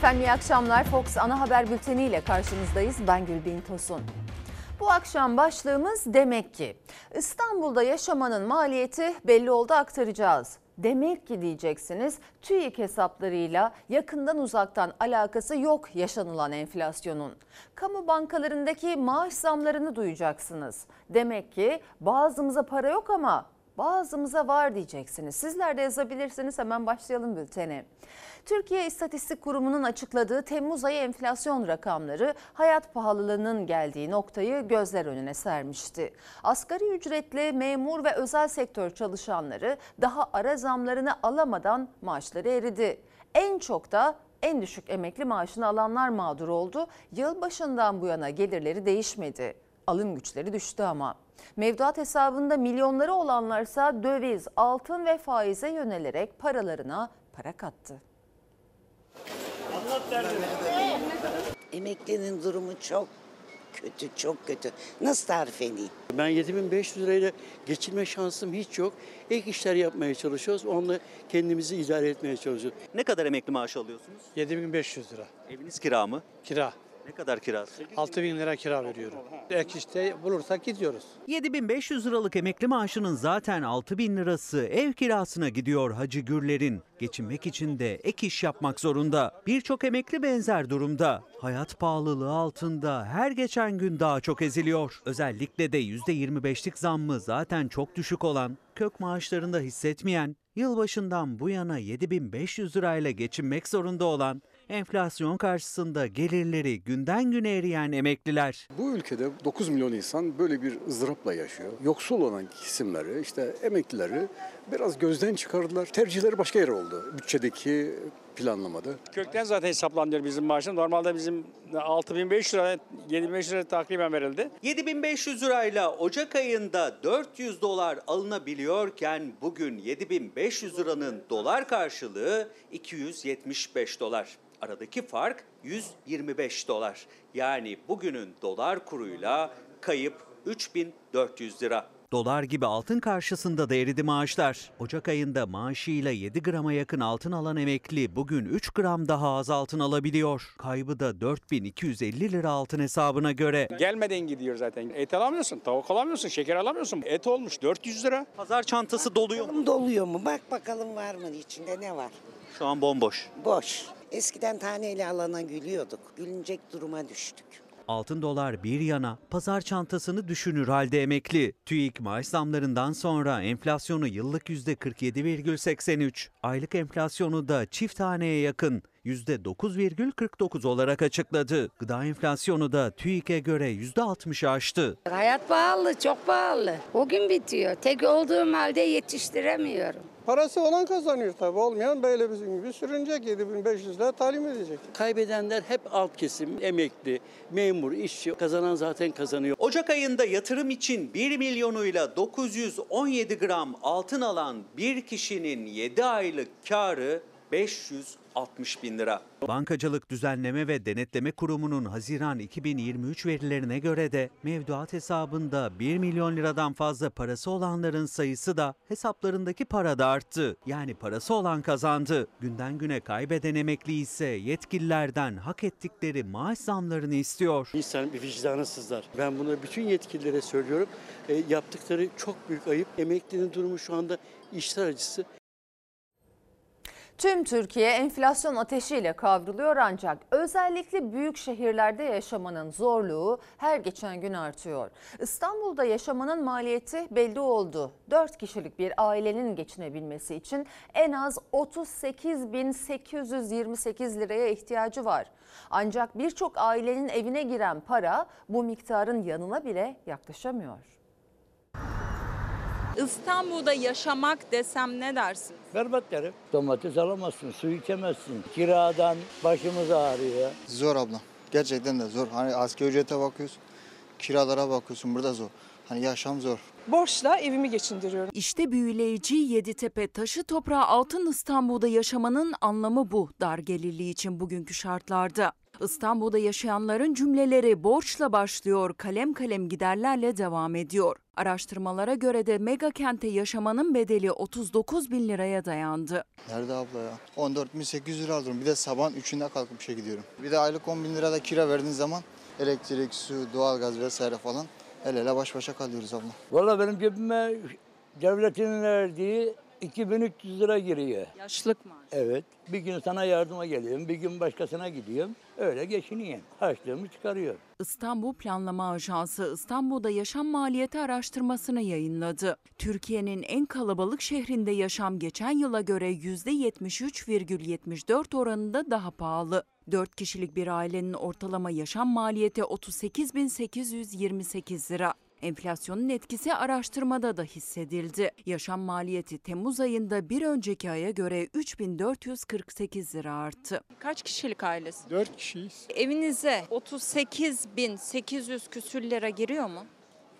Efendim iyi akşamlar. Fox Ana Haber Bülteni ile karşınızdayız. Ben Gülbin Tosun. Bu akşam başlığımız demek ki. İstanbul'da yaşamanın maliyeti belli oldu aktaracağız. Demek ki diyeceksiniz TÜİK hesaplarıyla yakından uzaktan alakası yok yaşanılan enflasyonun. Kamu bankalarındaki maaş zamlarını duyacaksınız. Demek ki bazımıza para yok ama bazımıza var diyeceksiniz. Sizler de yazabilirsiniz hemen başlayalım bültene. Türkiye İstatistik Kurumu'nun açıkladığı Temmuz ayı enflasyon rakamları hayat pahalılığının geldiği noktayı gözler önüne sermişti. Asgari ücretli memur ve özel sektör çalışanları daha ara zamlarını alamadan maaşları eridi. En çok da en düşük emekli maaşını alanlar mağdur oldu. Yılbaşından bu yana gelirleri değişmedi. Alım güçleri düştü ama. Mevduat hesabında milyonları olanlarsa döviz, altın ve faize yönelerek paralarına para kattı. Emeklinin durumu çok kötü, çok kötü. Nasıl tarif edeyim? Ben 7500 lirayla geçinme şansım hiç yok. Ek işler yapmaya çalışıyoruz. Onunla kendimizi idare etmeye çalışıyoruz. Ne kadar emekli maaşı alıyorsunuz? 7500 lira Eviniz kira mı? kira. Ne kadar kirası? 6000 lira kira veriyorum. Ek işte bulursak gidiyoruz. 7500 liralık emekli maaşının zaten 6000 lirası ev kirasına gidiyor Hacı Gürler'in. Geçinmek için de ek iş yapmak zorunda. Birçok emekli benzer durumda. Hayat pahalılığı altında her geçen gün daha çok eziliyor. Özellikle de %25'lik zammı zaten çok düşük olan, kök maaşlarında hissetmeyen, yılbaşından bu yana 7500 lirayla geçinmek zorunda olan, enflasyon karşısında gelirleri günden güne eriyen emekliler. Bu ülkede 9 milyon insan böyle bir ızdırapla yaşıyor. Yoksul olan kesimleri, işte emeklileri biraz gözden çıkardılar. Tercihleri başka yere oldu bütçedeki planlamada. Kökten zaten hesaplanıyor bizim maaşın. Normalde bizim 6500 lira, 7500 lira takriben verildi. 7500 lirayla Ocak ayında 400 dolar alınabiliyorken bugün 7500 liranın dolar karşılığı 275 dolar. Aradaki fark 125 dolar. Yani bugünün dolar kuruyla kayıp 3400 lira. Dolar gibi altın karşısında da eridi maaşlar. Ocak ayında maaşıyla 7 grama yakın altın alan emekli bugün 3 gram daha az altın alabiliyor. Kaybı da 4250 lira altın hesabına göre. Gelmeden gidiyor zaten. Et alamıyorsun, tavuk alamıyorsun, şeker alamıyorsun. Et olmuş 400 lira. Pazar çantası doluyor mu? Doluyor mu? Bak bakalım var mı içinde ne var? Şu an bomboş. Boş. Eskiden taneyle alana gülüyorduk. Gülünecek duruma düştük. Altın dolar bir yana pazar çantasını düşünür halde emekli. TÜİK maaş zamlarından sonra enflasyonu yıllık %47,83, aylık enflasyonu da çift taneye yakın %9,49 olarak açıkladı. Gıda enflasyonu da TÜİK'e göre %60'ı aştı. Hayat pahalı, çok pahalı. O gün bitiyor. Tek olduğum halde yetiştiremiyorum. Parası olan kazanıyor tabii. Olmayan böyle bizim gibi sürünecek 7500 lira talim edecek. Kaybedenler hep alt kesim, emekli, memur, işçi. Kazanan zaten kazanıyor. Ocak ayında yatırım için 1 milyonuyla 917 gram altın alan bir kişinin 7 aylık karı 560 bin lira. Bankacılık Düzenleme ve Denetleme Kurumu'nun Haziran 2023 verilerine göre de mevduat hesabında 1 milyon liradan fazla parası olanların sayısı da hesaplarındaki para da arttı. Yani parası olan kazandı. Günden güne kaybeden emekli ise yetkililerden hak ettikleri maaş zamlarını istiyor. İnsanın bir vicdanı sızlar. Ben bunu bütün yetkililere söylüyorum. E, yaptıkları çok büyük ayıp. Emeklinin durumu şu anda işler acısı. Tüm Türkiye enflasyon ateşiyle kavruluyor ancak özellikle büyük şehirlerde yaşamanın zorluğu her geçen gün artıyor. İstanbul'da yaşamanın maliyeti belli oldu. 4 kişilik bir ailenin geçinebilmesi için en az 38.828 liraya ihtiyacı var. Ancak birçok ailenin evine giren para bu miktarın yanına bile yaklaşamıyor. İstanbul'da yaşamak desem ne dersin? Berbat derim. Domates alamazsın, su içemezsin. Kiradan başımız ağrıyor. Zor abla. Gerçekten de zor. Hani asgari ücrete bakıyorsun, kiralara bakıyorsun. Burada zor. Hani yaşam zor. Borçla evimi geçindiriyorum. İşte büyüleyici Yeditepe taşı toprağı altın İstanbul'da yaşamanın anlamı bu dar gelirli için bugünkü şartlarda. İstanbul'da yaşayanların cümleleri borçla başlıyor, kalem kalem giderlerle devam ediyor. Araştırmalara göre de mega kente yaşamanın bedeli 39 bin liraya dayandı. Nerede abla ya? 14.800 lira alıyorum. Bir de sabahın 3'ünde kalkıp işe gidiyorum. Bir de aylık 10 bin lira da kira verdiğin zaman elektrik, su, doğalgaz vesaire falan el ele baş başa kalıyoruz abla. Valla benim cebime devletin verdiği 2300 lira giriyor. Yaşlık mı? Evet. Bir gün sana yardıma geliyorum, bir gün başkasına gidiyorum. Öyle geçiniyorum. Harçlığımı çıkarıyor. İstanbul Planlama Ajansı İstanbul'da yaşam maliyeti araştırmasını yayınladı. Türkiye'nin en kalabalık şehrinde yaşam geçen yıla göre %73,74 oranında daha pahalı. 4 kişilik bir ailenin ortalama yaşam maliyeti 38.828 lira. Enflasyonun etkisi araştırmada da hissedildi. Yaşam maliyeti Temmuz ayında bir önceki aya göre 3448 lira arttı. Kaç kişilik ailesi? 4 kişiyiz. Evinize 38.800 küsür lira giriyor mu?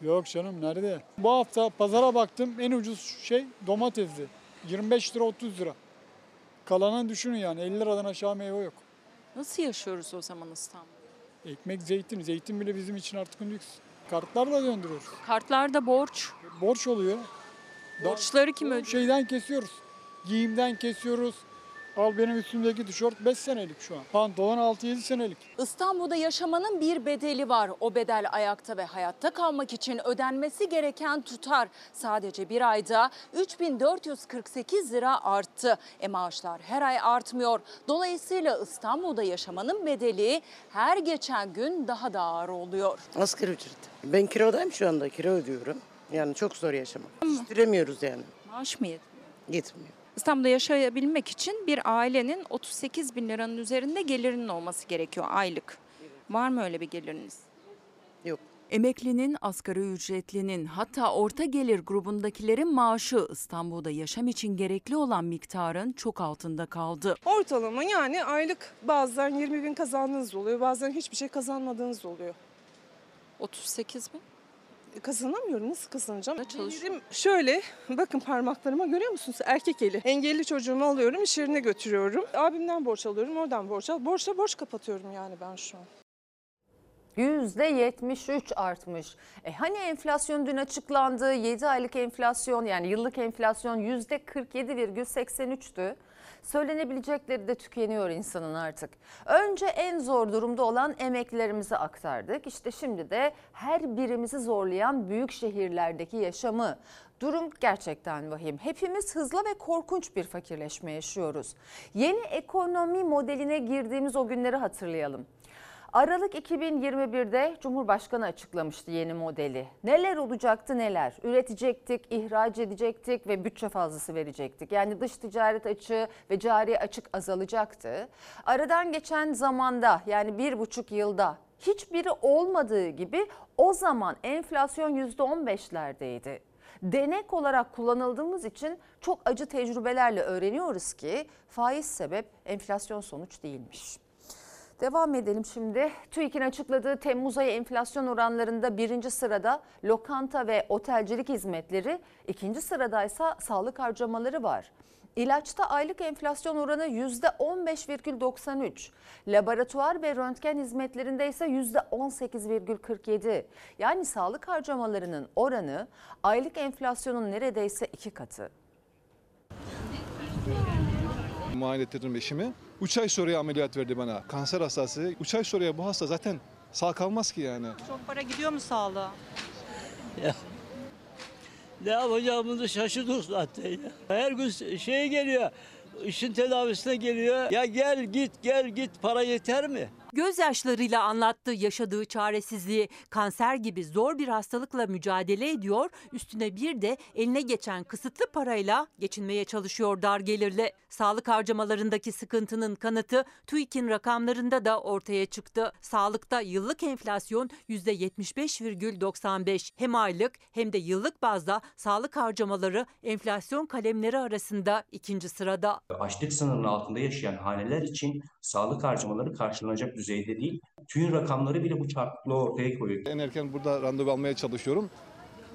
Yok canım nerede? Bu hafta pazara baktım en ucuz şey domatesdi. 25 lira 30 lira. Kalanı düşünün yani 50 liradan aşağı meyve yok. Nasıl yaşıyoruz o zaman İstanbul'da? Ekmek zeytin. Zeytin bile bizim için artık lüks. Kartlarla döndürüyoruz. Kartlarda borç. Borç oluyor. Borçları kim ödüyor? Şeyden kesiyoruz. Giyimden kesiyoruz. Al benim üstümdeki tişört 5 senelik şu an. Pantolon 6-7 senelik. İstanbul'da yaşamanın bir bedeli var. O bedel ayakta ve hayatta kalmak için ödenmesi gereken tutar sadece bir ayda 3448 lira arttı. E maaşlar her ay artmıyor. Dolayısıyla İstanbul'da yaşamanın bedeli her geçen gün daha da ağır oluyor. Asgari ücret. Ben kiradayım şu anda. Kira ödüyorum. Yani çok zor yaşamak. Yetiştiremiyoruz yani. Maaş mı yetmiyor? Yetmiyor. İstanbul'da yaşayabilmek için bir ailenin 38 bin liranın üzerinde gelirinin olması gerekiyor aylık. Var mı öyle bir geliriniz? Emeklinin, asgari ücretlinin hatta orta gelir grubundakilerin maaşı İstanbul'da yaşam için gerekli olan miktarın çok altında kaldı. Ortalama yani aylık bazen 20 bin kazandığınız oluyor, bazen hiçbir şey kazanmadığınız oluyor. 38 bin? Kazanamıyorum. Nasıl kazanacağım? çalışıyor? Gelirim şöyle, bakın parmaklarıma görüyor musunuz? Erkek eli. Engelli çocuğumu alıyorum, iş yerine götürüyorum. Abimden borç alıyorum, oradan borç al. Borçla borç kapatıyorum yani ben şu an. %73 artmış. E hani enflasyon dün açıklandı. 7 aylık enflasyon yani yıllık enflasyon %47,83'tü. Söylenebilecekleri de tükeniyor insanın artık. Önce en zor durumda olan emeklilerimizi aktardık. İşte şimdi de her birimizi zorlayan büyük şehirlerdeki yaşamı. Durum gerçekten vahim. Hepimiz hızlı ve korkunç bir fakirleşme yaşıyoruz. Yeni ekonomi modeline girdiğimiz o günleri hatırlayalım. Aralık 2021'de Cumhurbaşkanı açıklamıştı yeni modeli. Neler olacaktı neler? Üretecektik, ihraç edecektik ve bütçe fazlası verecektik. Yani dış ticaret açığı ve cari açık azalacaktı. Aradan geçen zamanda yani bir buçuk yılda hiçbiri olmadığı gibi o zaman enflasyon %15'lerdeydi. Denek olarak kullanıldığımız için çok acı tecrübelerle öğreniyoruz ki faiz sebep enflasyon sonuç değilmiş. Devam edelim şimdi. TÜİK'in açıkladığı Temmuz ayı enflasyon oranlarında birinci sırada lokanta ve otelcilik hizmetleri, ikinci sırada ise sağlık harcamaları var. İlaçta aylık enflasyon oranı %15,93. Laboratuvar ve röntgen hizmetlerinde ise %18,47. Yani sağlık harcamalarının oranı aylık enflasyonun neredeyse iki katı. Muayene ettirdim eşimi. 3 ay sonra ameliyat verdi bana. Kanser hastası. 3 ay sonra bu hasta zaten sağ kalmaz ki yani. Çok para gidiyor mu sağlığa? Ya. Ne yapacağımızı şaşırdık zaten ya. Her gün şey geliyor. işin tedavisine geliyor. Ya gel git gel git para yeter mi? Gözyaşlarıyla anlattı yaşadığı çaresizliği. Kanser gibi zor bir hastalıkla mücadele ediyor. Üstüne bir de eline geçen kısıtlı parayla geçinmeye çalışıyor dar gelirle. Sağlık harcamalarındaki sıkıntının kanıtı TÜİK'in rakamlarında da ortaya çıktı. Sağlıkta yıllık enflasyon %75,95. Hem aylık hem de yıllık bazda sağlık harcamaları enflasyon kalemleri arasında ikinci sırada. Açlık sınırının altında yaşayan haneler için sağlık harcamaları karşılanacak düzeyde değil. TÜİ'nin rakamları bile bu çarpıklığı ortaya koyuyor. En erken burada randevu almaya çalışıyorum.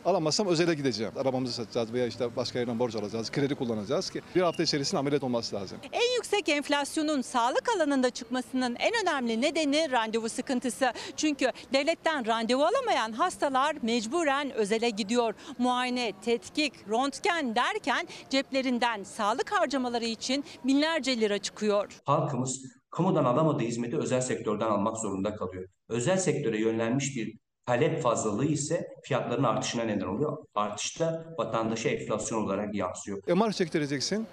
Alamazsam özele gideceğim. Arabamızı satacağız veya işte başka yerden borç alacağız, kredi kullanacağız ki bir hafta içerisinde ameliyat olması lazım. En yüksek enflasyonun sağlık alanında çıkmasının en önemli nedeni randevu sıkıntısı. Çünkü devletten randevu alamayan hastalar mecburen özele gidiyor. Muayene, tetkik, röntgen derken ceplerinden sağlık harcamaları için binlerce lira çıkıyor. Halkımız kamudan alamadığı hizmeti özel sektörden almak zorunda kalıyor. Özel sektöre yönlenmiş bir talep fazlalığı ise fiyatların artışına neden oluyor. Artışta vatandaşa enflasyon olarak yansıyor. MR çektireceksin.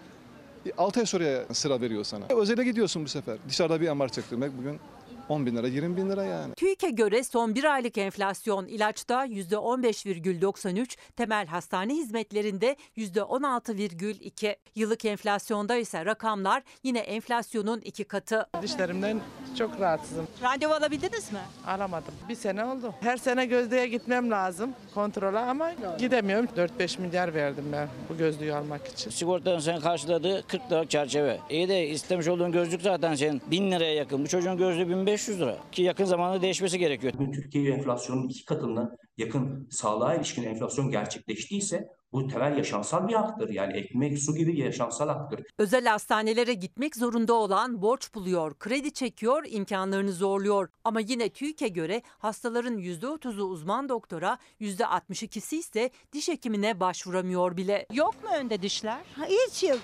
6 ay sonra sıra veriyor sana. Özele gidiyorsun bu sefer. Dışarıda bir MR çektirmek bugün 10 bin lira, 20 bin lira yani. TÜİK'e göre son bir aylık enflasyon ilaçta %15,93, temel hastane hizmetlerinde %16,2. Yıllık enflasyonda ise rakamlar yine enflasyonun iki katı. Dişlerimden çok rahatsızım. Randevu alabildiniz mi? Alamadım. Bir sene oldu. Her sene gözlüğe gitmem lazım kontrola ama gidemiyorum. 4-5 milyar verdim ben bu gözlüğü almak için. Sigortanın sen karşıladığı 40 liralık çerçeve. İyi de istemiş olduğun gözlük zaten senin 1000 liraya yakın. Bu çocuğun gözlüğü 1500 lira. Ki yakın zamanda değişmesi gerekiyor. Bugün Türkiye enflasyonun iki katından yakın sağlığa ilişkin enflasyon gerçekleştiyse bu temel yaşamsal bir haktır. Yani ekmek, su gibi yaşamsal haktır. Özel hastanelere gitmek zorunda olan borç buluyor, kredi çekiyor, imkanlarını zorluyor. Ama yine TÜİK'e göre hastaların %30'u uzman doktora, %62'si ise diş hekimine başvuramıyor bile. Yok mu önde dişler? Hiç yok.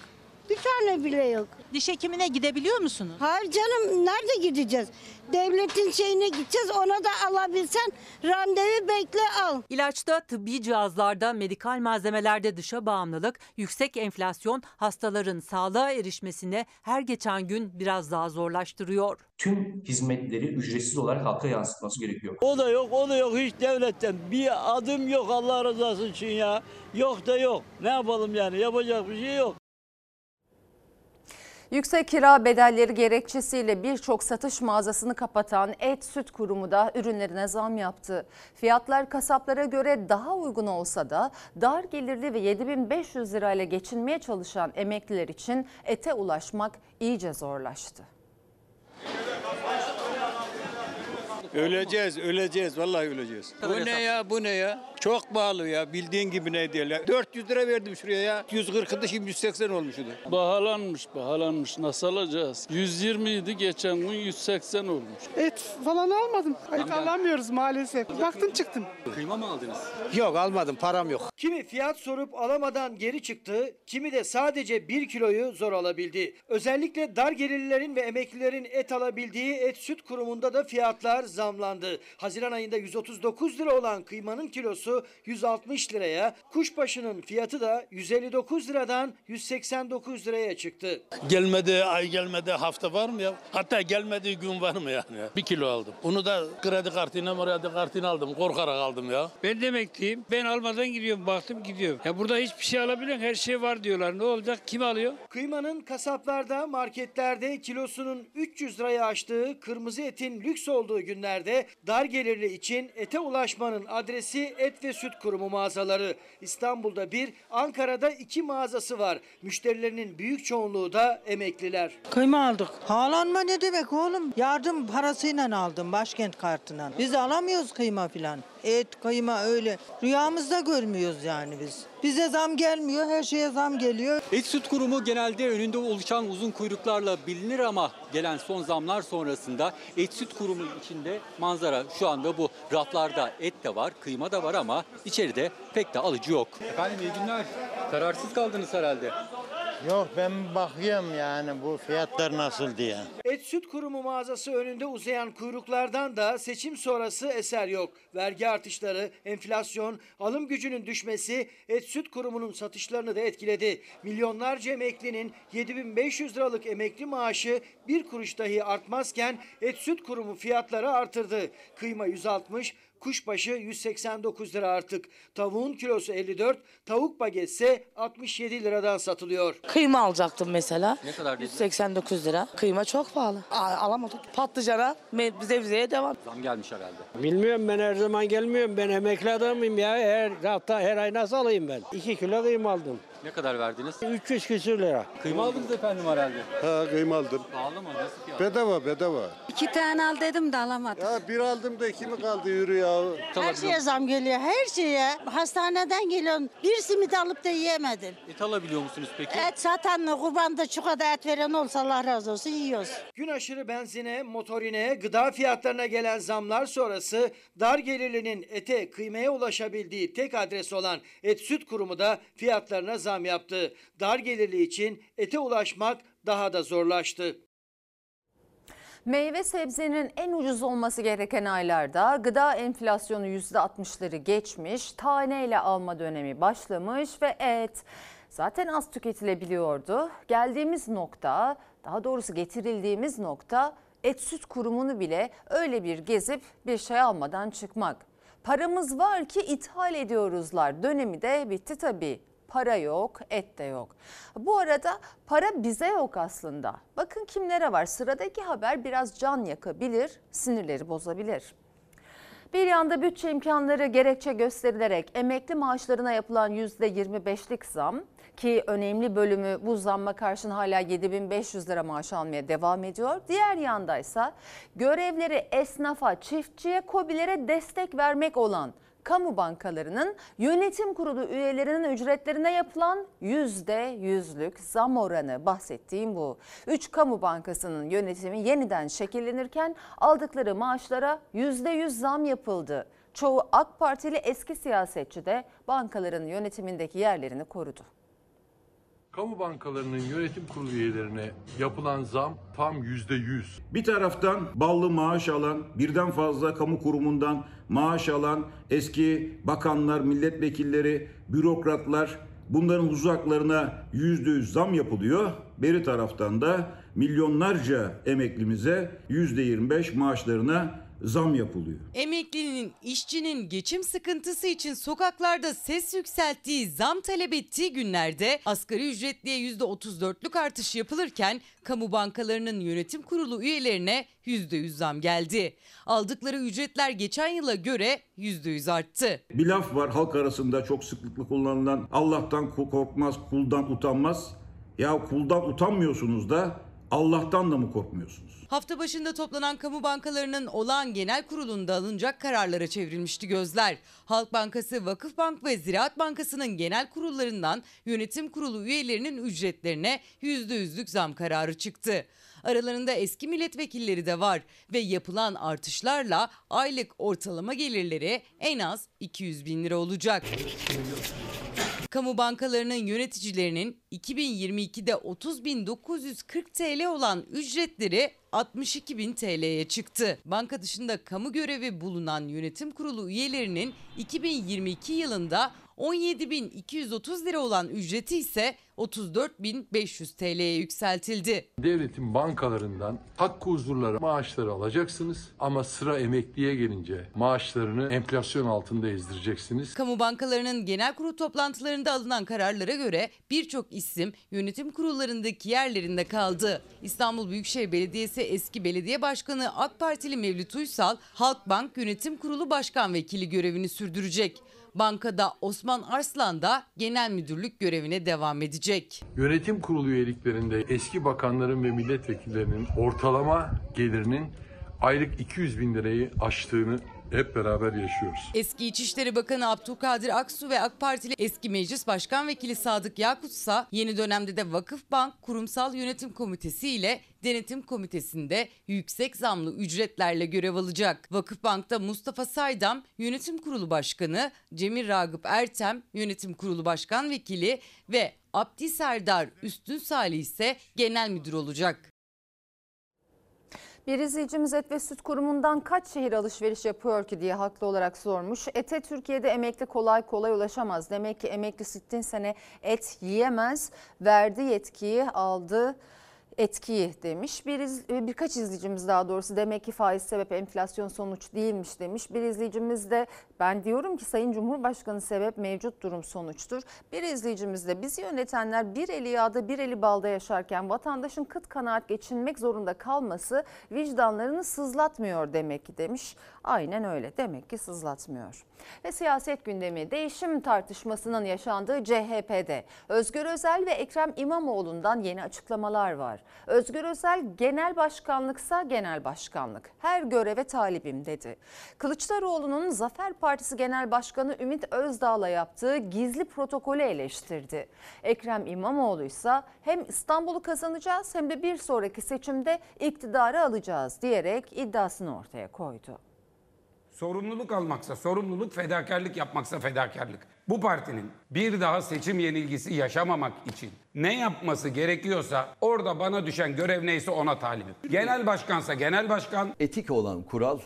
Bir tane bile yok. Diş hekimine gidebiliyor musunuz? Hayır canım nerede gideceğiz? Devletin şeyine gideceğiz ona da alabilsen randevu bekle al. İlaçta, tıbbi cihazlarda, medikal malzemelerde dışa bağımlılık, yüksek enflasyon hastaların sağlığa erişmesine her geçen gün biraz daha zorlaştırıyor. Tüm hizmetleri ücretsiz olarak halka yansıtması gerekiyor. O da yok, o da yok hiç devletten. Bir adım yok Allah rızası için ya. Yok da yok. Ne yapalım yani? Yapacak bir şey yok. Yüksek kira bedelleri gerekçesiyle birçok satış mağazasını kapatan Et Süt Kurumu da ürünlerine zam yaptı. Fiyatlar kasaplara göre daha uygun olsa da dar gelirli ve 7500 lirayla geçinmeye çalışan emekliler için ete ulaşmak iyice zorlaştı. Öleceğiz, öleceğiz. Vallahi öleceğiz. Bu ne ya, bu ne ya? Çok pahalı ya. Bildiğin gibi ne ya. 400 lira verdim şuraya ya. 140'dı şimdi 180 olmuş idi. Bahalanmış, bahalanmış. Nasıl alacağız? 120 idi geçen gün 180 olmuş. Et falan almadım. Et alamıyoruz maalesef. Baktım çıktım. Kıyma mı aldınız? Yok almadım param yok. Kimi fiyat sorup alamadan geri çıktı, kimi de sadece 1 kiloyu zor alabildi. Özellikle dar gelirlilerin ve emeklilerin et alabildiği Et Süt Kurumu'nda da fiyatlar zamlandı. Haziran ayında 139 lira olan kıymanın kilosu 160 liraya, kuşbaşının fiyatı da 159 liradan 189 liraya çıktı. Gelmedi ay gelmedi hafta var mı ya? Hatta gelmediği gün var mı yani? Bir kilo aldım. Onu da kredi kartıyla kredi kartıyla aldım. Korkarak aldım ya. Ben de emekliyim. Ben almadan gidiyorum. Baktım gidiyorum. Ya burada hiçbir şey alabiliyorsun. Her şey var diyorlar. Ne olacak? Kim alıyor? Kıymanın kasaplarda, marketlerde kilosunun 300 liraya aştığı, kırmızı etin lüks olduğu günlerde dar gelirli için ete ulaşmanın adresi Et ve Süt Kurumu mağazaları. İstanbul'da bir, Ankara'da iki mağazası var. Müşterilerinin büyük çoğunluğu da emekliler. Kıyma aldık. Haalanma ne demek oğlum? Yardım parasıyla aldım başkent kartından. Biz alamıyoruz kıyma filan. Et, kıyma öyle. Rüyamızda görmüyoruz yani biz. Bize zam gelmiyor, her şeye zam geliyor. Et Süt Kurumu genelde önünde oluşan uzun kuyruklarla bilinir ama gelen son zamlar sonrasında Et Süt Kurumu içinde manzara şu anda bu. Raflarda et de var, kıyma da var ama içeride pek de alıcı yok. Efendim iyi günler. Kararsız kaldınız herhalde. Yok ben bakıyorum yani bu fiyatlar nasıl diye. Et Süt Kurumu mağazası önünde uzayan kuyruklardan da seçim sonrası eser yok. Vergi artışları, enflasyon, alım gücünün düşmesi Et Süt Kurumu'nun satışlarını da etkiledi. Milyonlarca emeklinin 7500 liralık emekli maaşı bir kuruş dahi artmazken Et Süt Kurumu fiyatları artırdı. Kıyma 160, kuşbaşı 189 lira artık. Tavuğun kilosu 54, tavuk bagetse 67 liradan satılıyor. Kıyma alacaktım mesela. Ne kadar dediler? 189 lira. Kıyma çok pahalı. A- alamadık. Patlıcana, sebzeye devam. Zam gelmiş herhalde. Bilmiyorum ben her zaman gelmiyorum. Ben emekli adamım ya. Her hafta her ay nasıl alayım ben? 2 kilo kıyma aldım. Ne kadar verdiniz? 300 küsür lira. Kıyma aldınız efendim herhalde. Ha kıyma aldım. Pahalı mı? Nasıl fiyat? Bedava bedava. İki tane al dedim de alamadım. Ya bir aldım da iki mi kaldı yürü ya. Her şeye zam geliyor, her şeye. Hastaneden geliyorum. Bir simit alıp da yiyemedim. Et alabiliyor musunuz peki? Et satan, kurbanda çukurda et veren olsa Allah razı olsun yiyoruz. Gün aşırı benzine, motorine, gıda fiyatlarına gelen zamlar sonrası dar gelirlinin ete, kıymaya ulaşabildiği tek adres olan Et Süt Kurumu da fiyatlarına zam yaptı. Dar gelirli için ete ulaşmak daha da zorlaştı. Meyve sebzenin en ucuz olması gereken aylarda gıda enflasyonu %60'ları geçmiş, taneyle alma dönemi başlamış ve et zaten az tüketilebiliyordu. Geldiğimiz nokta, daha doğrusu getirildiğimiz nokta et süt kurumunu bile öyle bir gezip bir şey almadan çıkmak. Paramız var ki ithal ediyoruzlar dönemi de bitti tabii. Para yok, et de yok. Bu arada para bize yok aslında. Bakın kimlere var. Sıradaki haber biraz can yakabilir, sinirleri bozabilir. Bir yanda bütçe imkanları gerekçe gösterilerek emekli maaşlarına yapılan %25'lik zam ki önemli bölümü bu zamma karşın hala 7500 lira maaş almaya devam ediyor. Diğer yandaysa görevleri esnafa, çiftçiye, kobilere destek vermek olan kamu bankalarının yönetim kurulu üyelerinin ücretlerine yapılan yüzde yüzlük zam oranı bahsettiğim bu. Üç kamu bankasının yönetimi yeniden şekillenirken aldıkları maaşlara yüzde yüz zam yapıldı. Çoğu AK Partili eski siyasetçi de bankaların yönetimindeki yerlerini korudu. Kamu bankalarının yönetim kurulu üyelerine yapılan zam tam yüzde yüz. Bir taraftan ballı maaş alan, birden fazla kamu kurumundan maaş alan eski bakanlar, milletvekilleri, bürokratlar bunların uzaklarına yüzde yüz zam yapılıyor. Beri taraftan da milyonlarca emeklimize yüzde yirmi beş maaşlarına zam yapılıyor. Emeklinin, işçinin geçim sıkıntısı için sokaklarda ses yükselttiği, zam talep ettiği günlerde asgari ücretliye %34'lük artış yapılırken kamu bankalarının yönetim kurulu üyelerine %100 zam geldi. Aldıkları ücretler geçen yıla göre %100 arttı. Bir laf var halk arasında çok sıklıkla kullanılan Allah'tan korkmaz, kuldan utanmaz. Ya kuldan utanmıyorsunuz da Allah'tan da mı korkmuyorsunuz? Hafta başında toplanan kamu bankalarının olağan genel kurulunda alınacak kararlara çevrilmişti gözler. Halk Bankası, Vakıfbank ve Ziraat Bankası'nın genel kurullarından yönetim kurulu üyelerinin ücretlerine %100'lük zam kararı çıktı. Aralarında eski milletvekilleri de var ve yapılan artışlarla aylık ortalama gelirleri en az 200 bin lira olacak. Kamu bankalarının yöneticilerinin 2022'de 30.940 TL olan ücretleri 62.000 TL'ye çıktı. Banka dışında kamu görevi bulunan yönetim kurulu üyelerinin 2022 yılında 17.230 lira olan ücreti ise 34.500 TL'ye yükseltildi. Devletin bankalarından hakkı huzurları maaşları alacaksınız ama sıra emekliye gelince maaşlarını enflasyon altında ezdireceksiniz. Kamu bankalarının genel kurul toplantılarında alınan kararlara göre birçok isim yönetim kurullarındaki yerlerinde kaldı. İstanbul Büyükşehir Belediyesi eski belediye başkanı AK Partili Mevlüt Uysal, Halkbank Yönetim Kurulu Başkan Vekili görevini sürdürecek. Bankada Osman Arslan da genel müdürlük görevine devam edecek. Yönetim kurulu üyeliklerinde eski bakanların ve milletvekillerinin ortalama gelirinin aylık 200 bin lirayı aştığını hep beraber yaşıyoruz. Eski İçişleri Bakanı Abdülkadir Aksu ve AK Partili eski Meclis Başkan Vekili Sadık Yakut ise yeni dönemde de Vakıfbank Kurumsal Yönetim Komitesi ile Denetim Komitesi'nde yüksek zamlı ücretlerle görev alacak. Vakıfbank'ta Mustafa Saydam Yönetim Kurulu Başkanı, Cemil Ragıp Ertem Yönetim Kurulu Başkan Vekili ve Abdi Serdar Üstün Salih ise genel müdür olacak. Bir izleyicimiz Et ve Süt Kurumu'ndan kaç şehir alışveriş yapıyor ki diye haklı olarak sormuş. Ete Türkiye'de emekli kolay kolay ulaşamaz. Demek ki emekli sittin sene et yiyemez. Verdi yetkiyi aldı etkiyi demiş. Bir iz- e, birkaç izleyicimiz daha doğrusu demek ki faiz sebep enflasyon sonuç değilmiş demiş. Bir izleyicimiz de ben diyorum ki Sayın Cumhurbaşkanı sebep mevcut durum sonuçtur. Bir izleyicimiz de bizi yönetenler bir eli yağda bir eli balda yaşarken vatandaşın kıt kanaat geçinmek zorunda kalması vicdanlarını sızlatmıyor demek ki demiş. Aynen öyle demek ki sızlatmıyor. Ve siyaset gündemi değişim tartışmasının yaşandığı CHP'de Özgür Özel ve Ekrem İmamoğlu'ndan yeni açıklamalar var. Özgür Özel genel başkanlıksa genel başkanlık. Her göreve talibim dedi. Kılıçdaroğlu'nun Zafer Partisi Genel Başkanı Ümit Özdağ'la yaptığı gizli protokolü eleştirdi. Ekrem İmamoğlu ise hem İstanbul'u kazanacağız hem de bir sonraki seçimde iktidarı alacağız diyerek iddiasını ortaya koydu. Sorumluluk almaksa sorumluluk, fedakarlık yapmaksa fedakarlık. Bu partinin bir daha seçim yenilgisi yaşamamak için ne yapması gerekiyorsa orada bana düşen görev neyse ona talibim. Genel başkansa genel başkan, Etik olan kural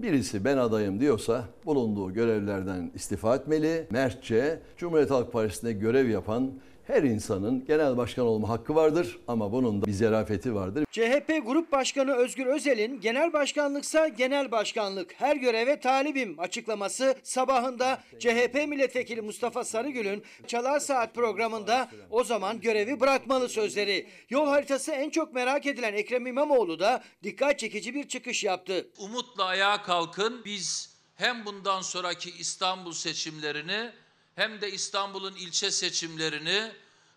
birisi ben adayım diyorsa bulunduğu görevlerden istifa etmeli. Mertçe Cumhuriyet Halk Partisi'nde görev yapan her insanın genel başkan olma hakkı vardır ama bunun da bir zerafeti vardır. CHP Grup Başkanı Özgür Özel'in genel başkanlıksa genel başkanlık her göreve talibim açıklaması sabahında CHP milletvekili Mustafa Sarıgül'ün Çalar Saat programında o zaman görevi bırakmalı sözleri. Yol haritası en çok merak edilen Ekrem İmamoğlu da dikkat çekici bir çıkış yaptı. umutla ayağa kalkın. Biz hem bundan sonraki İstanbul seçimlerini hem de İstanbul'un ilçe seçimlerini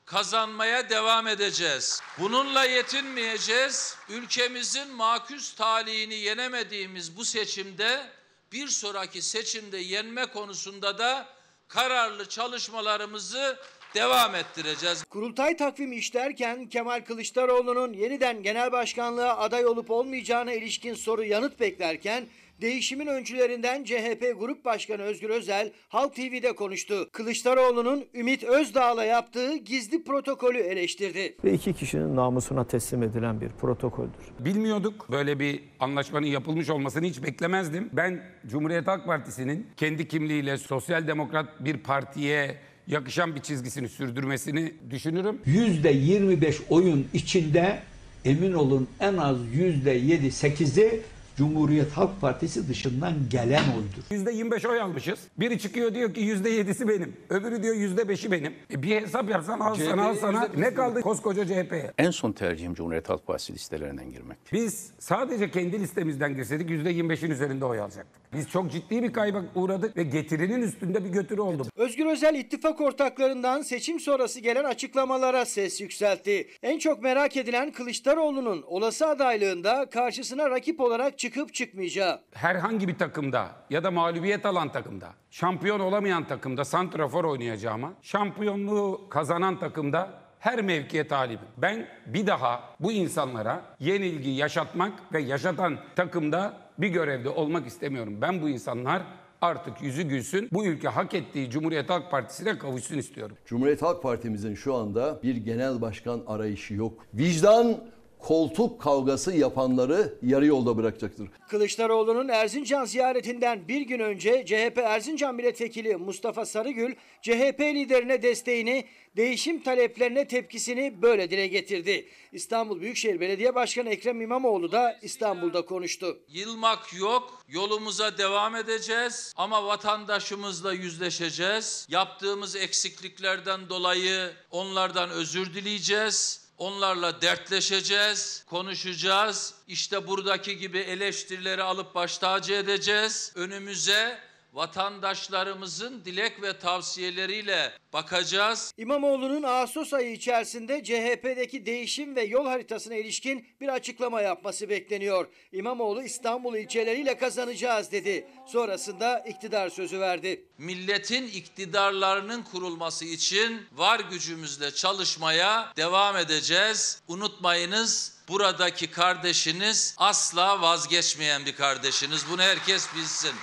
kazanmaya devam edeceğiz. Bununla yetinmeyeceğiz. Ülkemizin maküs talihini yenemediğimiz bu seçimde bir sonraki seçimde yenme konusunda da kararlı çalışmalarımızı devam ettireceğiz. Kurultay takvimi işlerken Kemal Kılıçdaroğlu'nun yeniden genel başkanlığa aday olup olmayacağına ilişkin soru yanıt beklerken değişimin öncülerinden CHP Grup Başkanı Özgür Özel Halk TV'de konuştu. Kılıçdaroğlu'nun Ümit Özdağ'la yaptığı gizli protokolü eleştirdi. Ve iki kişinin namusuna teslim edilen bir protokoldür. bilmiyorduk. Böyle bir anlaşmanın yapılmış olmasını hiç beklemezdim. Ben Cumhuriyet Halk Partisi'nin kendi kimliğiyle sosyal demokrat bir partiye yakışan bir çizgisini sürdürmesini düşünürüm. %25 oyun içinde emin olun en az %7-8'i Cumhuriyet Halk Partisi dışından gelen oydur. %25 oy almışız. Biri çıkıyor diyor ki %7'si benim. Öbürü diyor %5'i benim. E bir hesap yapsan al sana al sana. Ne kaldı koskoca CHP'ye? En son tercihim Cumhuriyet Halk Partisi listelerinden girmek. Biz sadece kendi listemizden girseydik %25'in üzerinde oy alacaktık. Biz çok ciddi bir kayba uğradık ve getirinin üstünde bir götürü oldu. Özgür Özel ittifak ortaklarından seçim sonrası gelen açıklamalara ses yükseltti. En çok merak edilen Kılıçdaroğlu'nun olası adaylığında karşısına rakip olarak çıkıp çıkmayacağı. herhangi bir takımda ya da mağlubiyet alan takımda, şampiyon olamayan takımda santrafor oynayacağıma, şampiyonluğu kazanan takımda her mevkiye talibim. Ben bir daha bu insanlara yenilgi yaşatmak ve yaşatan takımda bir görevde olmak istemiyorum. Ben bu insanlar artık yüzü gülsün, bu ülke hak ettiği Cumhuriyet Halk Partisi'ne kavuşsun istiyorum. Cumhuriyet Halk Partimizin şu anda bir genel başkan arayışı yok. Vicdan koltuk kavgası yapanları yarı yolda bırakacaktır. Kılıçdaroğlu'nun Erzincan ziyaretinden bir gün önce CHP Erzincan Milletvekili Mustafa Sarıgül, CHP liderine desteğini, değişim taleplerine tepkisini böyle dile getirdi. İstanbul Büyükşehir Belediye Başkanı Ekrem İmamoğlu da İstanbul'da konuştu. Yılmak yok, yolumuza devam edeceğiz ama vatandaşımızla yüzleşeceğiz. Yaptığımız eksikliklerden dolayı onlardan özür dileyeceğiz. Onlarla dertleşeceğiz, konuşacağız. İşte buradaki gibi eleştirileri alıp baş tacı edeceğiz. Önümüze vatandaşlarımızın dilek ve tavsiyeleriyle bakacağız. İmamoğlu'nun Ağustos ayı içerisinde CHP'deki değişim ve yol haritasına ilişkin bir açıklama yapması bekleniyor. İmamoğlu İstanbul ilçeleriyle kazanacağız dedi. Sonrasında iktidar sözü verdi. Milletin iktidarlarının kurulması için var gücümüzle çalışmaya devam edeceğiz. Unutmayınız buradaki kardeşiniz asla vazgeçmeyen bir kardeşiniz. Bunu herkes bilsin.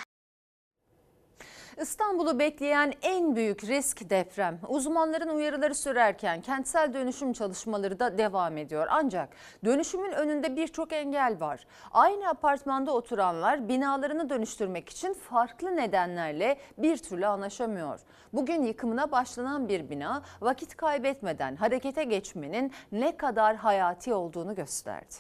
İstanbul'u bekleyen en büyük risk deprem. Uzmanların uyarıları sürerken kentsel dönüşüm çalışmaları da devam ediyor. Ancak dönüşümün önünde birçok engel var. Aynı apartmanda oturanlar binalarını dönüştürmek için farklı nedenlerle bir türlü anlaşamıyor. Bugün yıkımına başlanan bir bina vakit kaybetmeden harekete geçmenin ne kadar hayati olduğunu gösterdi.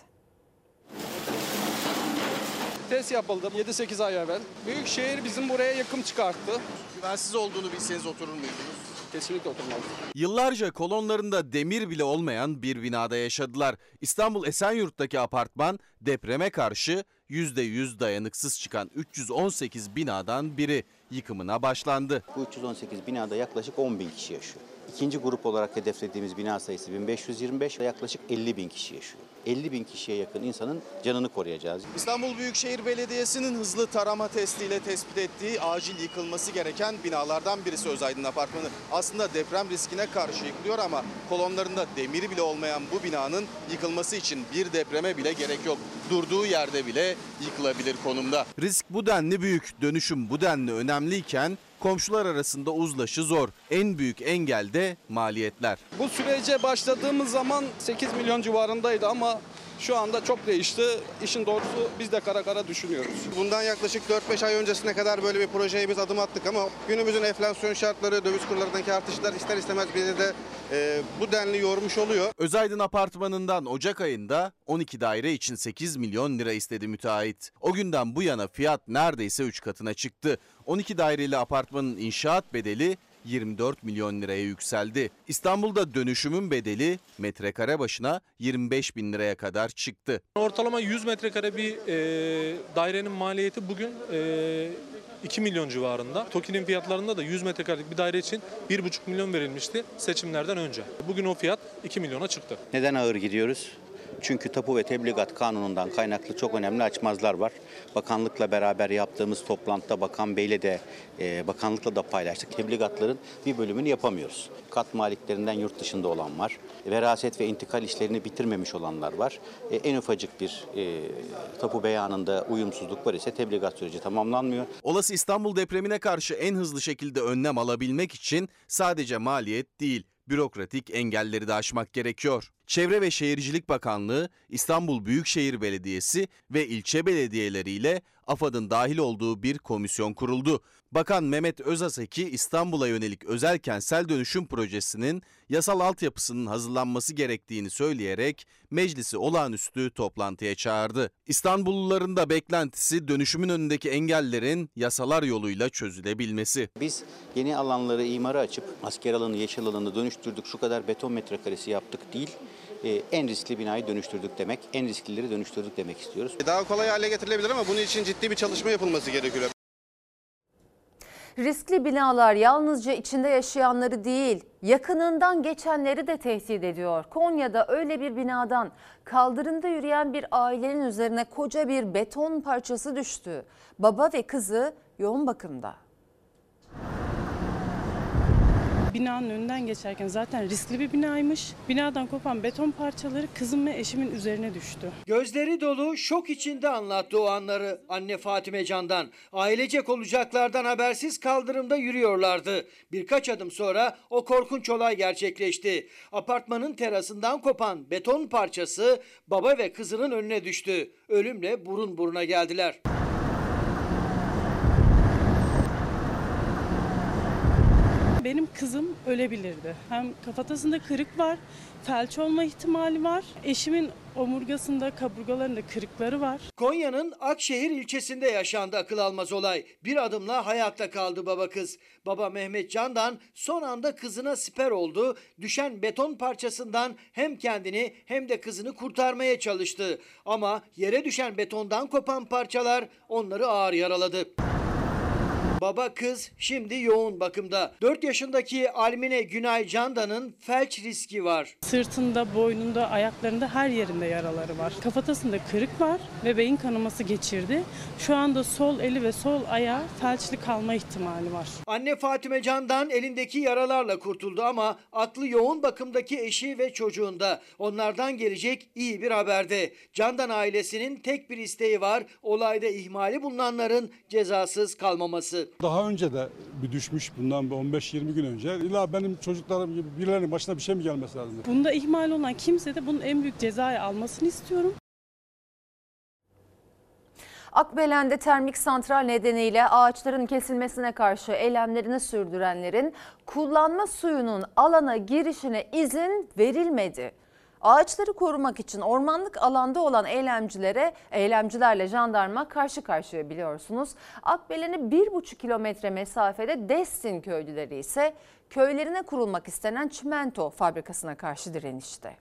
Test yapıldı 7-8 ay evvel. Büyükşehir bizim buraya yakım çıkarttı. Güvensiz olduğunu bilseniz oturur muydunuz? Kesinlikle oturmazdım. Yıllarca kolonlarında demir bile olmayan bir binada yaşadılar. İstanbul Esenyurt'taki apartman depreme karşı %100 dayanıksız çıkan 318 binadan biri yıkımına başlandı. Bu 318 binada yaklaşık 10 bin kişi yaşıyor. İkinci grup olarak hedeflediğimiz bina sayısı 1525 ve yaklaşık 50 bin kişi yaşıyor. 50 bin kişiye yakın insanın canını koruyacağız. İstanbul Büyükşehir Belediyesi'nin hızlı tarama testiyle tespit ettiği acil yıkılması gereken binalardan birisi Özaydın Apartmanı. Aslında deprem riskine karşı yıkılıyor ama kolonlarında demiri bile olmayan bu binanın yıkılması için bir depreme bile gerek yok. Durduğu yerde bile yıkılabilir konumda. Risk bu denli büyük, dönüşüm bu denli önemliyken komşular arasında uzlaşı zor. En büyük engel de maliyetler. Bu sürece başladığımız zaman 8 milyon civarındaydı ama şu anda çok değişti. İşin doğrusu biz de kara kara düşünüyoruz. Bundan yaklaşık 4-5 ay öncesine kadar böyle bir projeye biz adım attık ama günümüzün enflasyon şartları, döviz kurlarındaki artışlar ister istemez bizi de e, bu denli yormuş oluyor. Özaydın Apartmanı'ndan Ocak ayında 12 daire için 8 milyon lira istedi müteahhit. O günden bu yana fiyat neredeyse 3 katına çıktı. 12 daireli apartmanın inşaat bedeli 24 milyon liraya yükseldi. İstanbul'da dönüşümün bedeli metrekare başına 25 bin liraya kadar çıktı. Ortalama 100 metrekare bir e, dairenin maliyeti bugün e, 2 milyon civarında. TOKİ'nin fiyatlarında da 100 metrekarelik bir daire için 1,5 milyon verilmişti seçimlerden önce. Bugün o fiyat 2 milyona çıktı. Neden ağır gidiyoruz? Çünkü tapu ve tebligat kanunundan kaynaklı çok önemli açmazlar var. Bakanlıkla beraber yaptığımız toplantıda Bakan Bey'le de e, bakanlıkla da paylaştık. Tebligatların bir bölümünü yapamıyoruz. Kat maliklerinden yurt dışında olan var. Veraset ve intikal işlerini bitirmemiş olanlar var. E, en ufacık bir e, tapu beyanında uyumsuzluk var ise tebligat süreci tamamlanmıyor. Olası İstanbul depremine karşı en hızlı şekilde önlem alabilmek için sadece maliyet değil, bürokratik engelleri de aşmak gerekiyor. Çevre ve Şehircilik Bakanlığı, İstanbul Büyükşehir Belediyesi ve ilçe belediyeleriyle AFAD'ın dahil olduğu bir komisyon kuruldu. Bakan Mehmet Özaseki İstanbul'a yönelik özel kentsel dönüşüm projesinin yasal altyapısının hazırlanması gerektiğini söyleyerek meclisi olağanüstü toplantıya çağırdı. İstanbulluların da beklentisi dönüşümün önündeki engellerin yasalar yoluyla çözülebilmesi. Biz yeni alanları imara açıp asker alanı, yeşil alanı dönüştürdük, şu kadar beton metrekaresi yaptık değil e, en riskli binayı dönüştürdük demek, en risklileri dönüştürdük demek istiyoruz. Daha kolay hale getirilebilir ama bunun için ciddi bir çalışma yapılması gerekiyor. Riskli binalar yalnızca içinde yaşayanları değil, yakınından geçenleri de tehdit ediyor. Konya'da öyle bir binadan kaldırımda yürüyen bir ailenin üzerine koca bir beton parçası düştü. Baba ve kızı yoğun bakımda. Binanın önünden geçerken zaten riskli bir binaymış. Binadan kopan beton parçaları kızım ve eşimin üzerine düştü. Gözleri dolu şok içinde anlattı o anları anne Fatime Can'dan. Ailecek olacaklardan habersiz kaldırımda yürüyorlardı. Birkaç adım sonra o korkunç olay gerçekleşti. Apartmanın terasından kopan beton parçası baba ve kızının önüne düştü. Ölümle burun buruna geldiler. Benim kızım ölebilirdi. Hem kafatasında kırık var, felç olma ihtimali var. Eşimin omurgasında, kaburgalarında kırıkları var. Konya'nın Akşehir ilçesinde yaşandı akıl almaz olay. Bir adımla hayatta kaldı baba kız. Baba Mehmet Candan son anda kızına siper oldu. Düşen beton parçasından hem kendini hem de kızını kurtarmaya çalıştı. Ama yere düşen betondan kopan parçalar onları ağır yaraladı. Baba kız şimdi yoğun bakımda. 4 yaşındaki Almine Günay Candan'ın felç riski var. Sırtında, boynunda, ayaklarında her yerinde yaraları var. Kafatasında kırık var ve beyin kanaması geçirdi. Şu anda sol eli ve sol ayağı felçli kalma ihtimali var. Anne Fatime Candan elindeki yaralarla kurtuldu ama aklı yoğun bakımdaki eşi ve çocuğunda. Onlardan gelecek iyi bir haberde. Candan ailesinin tek bir isteği var. Olayda ihmali bulunanların cezasız kalmaması. Daha önce de bir düşmüş bundan bir 15-20 gün önce. İlla benim çocuklarım gibi birilerinin başına bir şey mi gelmesi lazım? Bunda ihmal olan kimse de bunun en büyük cezayı almasını istiyorum. Akbelen'de termik santral nedeniyle ağaçların kesilmesine karşı eylemlerini sürdürenlerin kullanma suyunun alana girişine izin verilmedi. Ağaçları korumak için ormanlık alanda olan eylemcilere, eylemcilerle jandarma karşı karşıya biliyorsunuz. Akbelen'e bir buçuk kilometre mesafede Destin köylüleri ise köylerine kurulmak istenen çimento fabrikasına karşı direnişte.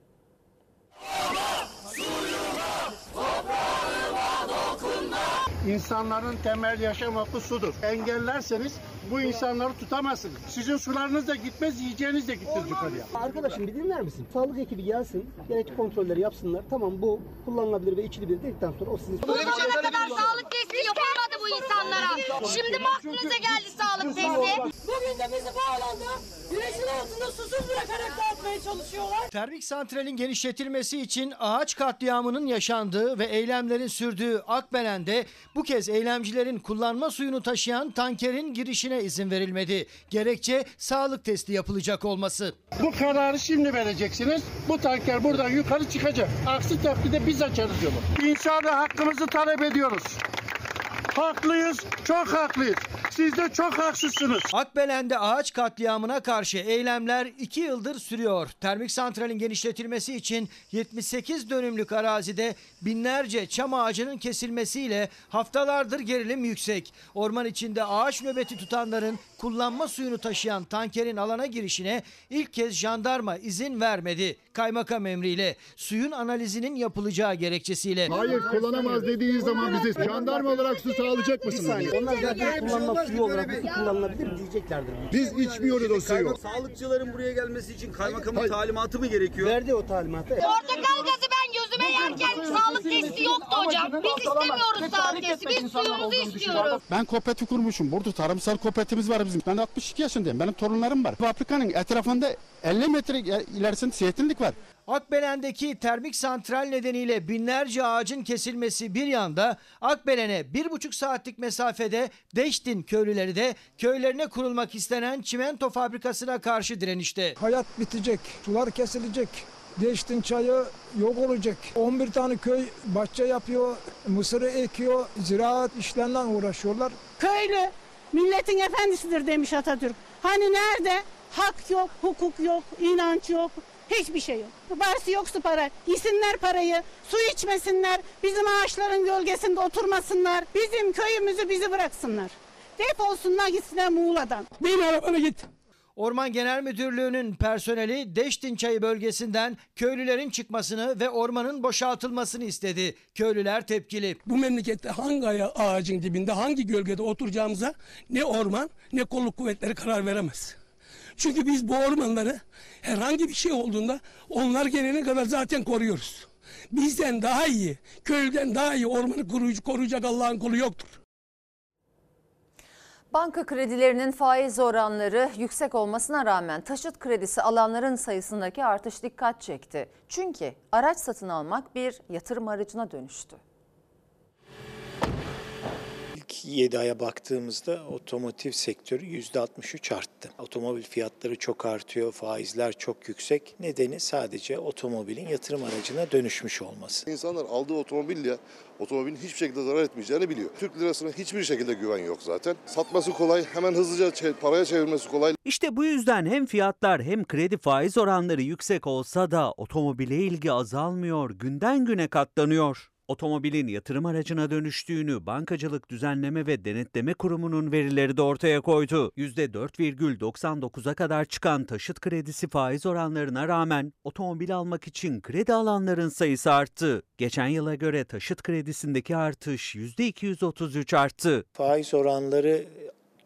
İnsanların temel yaşam hakkı sudur. Engellerseniz bu insanları tutamazsınız. Sizin sularınız da gitmez, yiyeceğiniz de gitmez yukarıya. Arkadaşım bir dinler misin? Sağlık ekibi gelsin, gerekli kontrolleri yapsınlar. Tamam bu kullanılabilir ve içilebilir dedikten sonra o sizin... Bu zamana kadar sağlık testi yapılmadı bu insanlara. Şimdi mi aklınıza geldi sağlık testi? Bugün de bizi bağlandı. Güneşin altında susuz bırakarak dağıtmaya çalışıyorlar. Termik santralin genişletilmesi için ağaç katliamının yaşandığı ve eylemlerin sürdüğü Akbelen'de bu kez eylemcilerin kullanma suyunu taşıyan tankerin girişine izin verilmedi. Gerekçe sağlık testi yapılacak olması. Bu kararı şimdi vereceksiniz. Bu tanker buradan yukarı çıkacak. Aksi takdirde biz açarız yolu. İnsana hakkımızı talep ediyoruz. Haklıyız, çok haklıyız. Siz de çok haksızsınız. Akbelen'de ağaç katliamına karşı eylemler 2 yıldır sürüyor. Termik santralin genişletilmesi için 78 dönümlük arazide binlerce çam ağacının kesilmesiyle haftalardır gerilim yüksek. Orman içinde ağaç nöbeti tutanların kullanma suyunu taşıyan tankerin alana girişine ilk kez jandarma izin vermedi. Kaymakam emriyle suyun analizinin yapılacağı gerekçesiyle. Hayır kullanamaz dediğiniz zaman bize jandarma olarak su sağlayacak mısınız? Onlar zaten kullanma suyu olarak su kullanılabilir diyeceklerdir. Biz içmiyoruz o suyu. Sağlıkçıların buraya gelmesi için kaymakamın talimatı mı gerekiyor? Verdi o talimatı. Portakal gazı ben gözüme yerken sağlık testi yoktu hocam. Biz istemiyoruz sağlık testi. Biz suyumuzu istiyoruz. Ben kooperatif kurmuşum. Burada tarımsal kooperatifimiz var bizim. Ben 62 yaşındayım. Benim torunlarım var. Fabrikanın etrafında 50 metre ilerisinde zeytinlik var. Akbelen'deki termik santral nedeniyle binlerce ağacın kesilmesi bir yanda Akbelen'e bir buçuk saatlik mesafede Deştin köylüleri de köylerine kurulmak istenen çimento fabrikasına karşı direnişte. Hayat bitecek, sular kesilecek. Deştin çayı yok olacak. 11 tane köy bahçe yapıyor, mısırı ekiyor, ziraat işlerle uğraşıyorlar. Köylü milletin efendisidir demiş Atatürk. Hani nerede? Hak yok, hukuk yok, inanç yok. Hiçbir şey yok. Varsı yoksa para. Yesinler parayı, su içmesinler, bizim ağaçların gölgesinde oturmasınlar, bizim köyümüzü bizi bıraksınlar. Defolsunlar gitsinler Muğla'dan. Bin arabana git. Orman Genel Müdürlüğü'nün personeli Deştin Çayı bölgesinden köylülerin çıkmasını ve ormanın boşaltılmasını istedi. Köylüler tepkili. Bu memlekette hangi ağacın dibinde, hangi gölgede oturacağımıza ne orman ne kolluk kuvvetleri karar veremez. Çünkü biz bu ormanları herhangi bir şey olduğunda onlar gelene kadar zaten koruyoruz. Bizden daha iyi, köylüden daha iyi ormanı koruyucu, koruyacak Allah'ın kulu yoktur. Banka kredilerinin faiz oranları yüksek olmasına rağmen taşıt kredisi alanların sayısındaki artış dikkat çekti. Çünkü araç satın almak bir yatırım aracına dönüştü. İlk 7 aya baktığımızda otomotiv sektörü %63 arttı. Otomobil fiyatları çok artıyor, faizler çok yüksek. Nedeni sadece otomobilin yatırım aracına dönüşmüş olması. İnsanlar aldığı otomobille otomobilin hiçbir şekilde zarar etmeyeceğini biliyor. Türk lirasına hiçbir şekilde güven yok zaten. Satması kolay, hemen hızlıca paraya çevirmesi kolay. İşte bu yüzden hem fiyatlar hem kredi faiz oranları yüksek olsa da otomobile ilgi azalmıyor, günden güne katlanıyor. Otomobilin yatırım aracına dönüştüğünü Bankacılık Düzenleme ve Denetleme Kurumu'nun verileri de ortaya koydu. %4,99'a kadar çıkan taşıt kredisi faiz oranlarına rağmen otomobil almak için kredi alanların sayısı arttı. Geçen yıla göre taşıt kredisindeki artış %233 arttı. Faiz oranları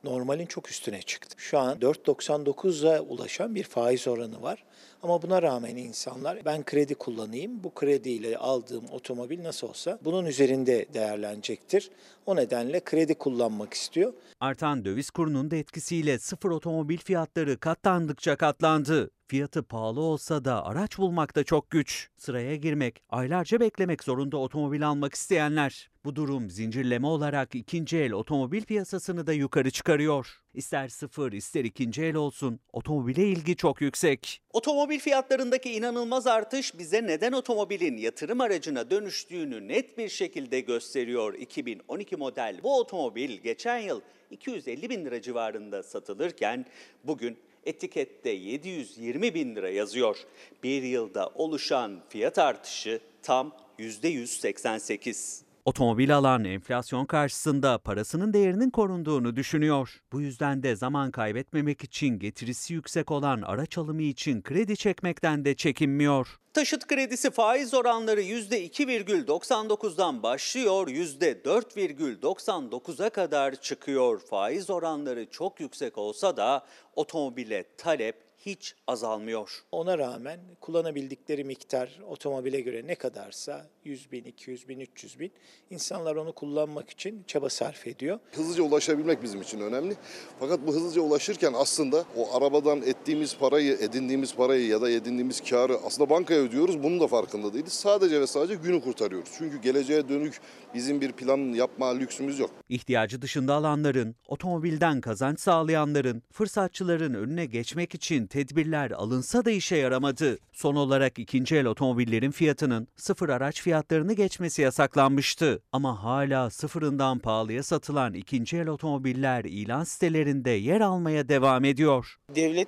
normalin çok üstüne çıktı. Şu an 4.99'a ulaşan bir faiz oranı var. Ama buna rağmen insanlar ben kredi kullanayım, bu krediyle aldığım otomobil nasıl olsa bunun üzerinde değerlenecektir. O nedenle kredi kullanmak istiyor. Artan döviz kurunun da etkisiyle sıfır otomobil fiyatları katlandıkça katlandı. Fiyatı pahalı olsa da araç bulmakta çok güç. Sıraya girmek, aylarca beklemek zorunda otomobil almak isteyenler. Bu durum zincirleme olarak ikinci el otomobil piyasasını da yukarı çıkarıyor. İster sıfır ister ikinci el olsun otomobile ilgi çok yüksek. Otomobil fiyatlarındaki inanılmaz artış bize neden otomobilin yatırım aracına dönüştüğünü net bir şekilde gösteriyor. 2012 model bu otomobil geçen yıl 250 bin lira civarında satılırken bugün etikette 720 bin lira yazıyor. Bir yılda oluşan fiyat artışı tam %188. Otomobil alan enflasyon karşısında parasının değerinin korunduğunu düşünüyor. Bu yüzden de zaman kaybetmemek için getirisi yüksek olan araç alımı için kredi çekmekten de çekinmiyor. Taşıt kredisi faiz oranları %2,99'dan başlıyor, %4,99'a kadar çıkıyor. Faiz oranları çok yüksek olsa da otomobile talep hiç azalmıyor. Ona rağmen kullanabildikleri miktar otomobile göre ne kadarsa 100 bin, 200 bin, 300 bin insanlar onu kullanmak için çaba sarf ediyor. Hızlıca ulaşabilmek bizim için önemli. Fakat bu hızlıca ulaşırken aslında o arabadan ettiğimiz parayı, edindiğimiz parayı ya da edindiğimiz karı aslında bankaya ödüyoruz. Bunun da farkında değiliz. Sadece ve sadece günü kurtarıyoruz. Çünkü geleceğe dönük bizim bir plan yapma lüksümüz yok. İhtiyacı dışında alanların, otomobilden kazanç sağlayanların, fırsatçıların önüne geçmek için tedbirler alınsa da işe yaramadı. Son olarak ikinci el otomobillerin fiyatının sıfır araç fiyatlarını geçmesi yasaklanmıştı. Ama hala sıfırından pahalıya satılan ikinci el otomobiller ilan sitelerinde yer almaya devam ediyor. Devlet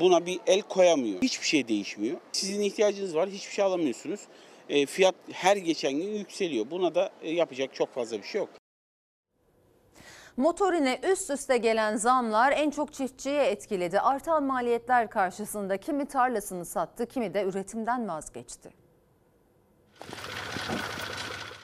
buna bir el koyamıyor. Hiçbir şey değişmiyor. Sizin ihtiyacınız var, hiçbir şey alamıyorsunuz. E, Fiyat her geçen gün yükseliyor. Buna da e, yapacak çok fazla bir şey yok. Motorine üst üste gelen zamlar en çok çiftçiye etkiledi. Artan maliyetler karşısında kimi tarlasını sattı, kimi de üretimden vazgeçti.